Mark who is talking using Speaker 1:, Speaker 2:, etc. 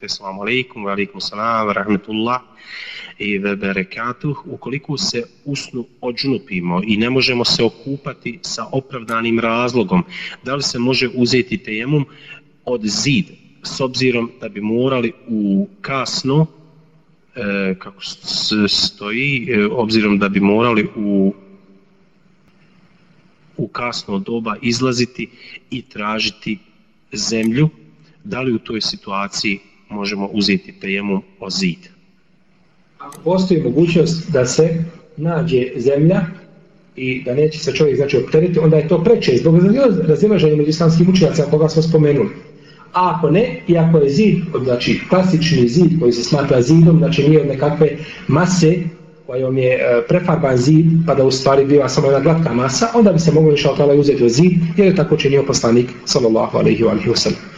Speaker 1: Assalamu alaikum, wa alaikum salam, wa rahmetullah i wa barakatuh. Ukoliko se usnu odžnupimo i ne možemo se okupati sa opravdanim razlogom, da li se može uzeti tejemum od zid, s obzirom da bi morali u kasno, e, kako stoji, e, obzirom da bi morali u u kasno doba izlaziti i tražiti zemlju, da li u toj situaciji možemo uzeti prijemu o zid.
Speaker 2: Ako postoji mogućnost da se nađe zemlja i da neće se čovjek znači opteriti, onda je to preče zbog razilaženja među islamskim učenjacima koga smo spomenuli. A ako ne, i ako je zid, znači klasični zid koji se smatra zidom, znači nije od nekakve mase kojom je e, prefarban zid, pa da u stvari biva samo jedna glatka masa, onda bi se moglo i ovaj uzeti od zid, jer je tako činio poslanik, sallallahu alaihi wa sallam.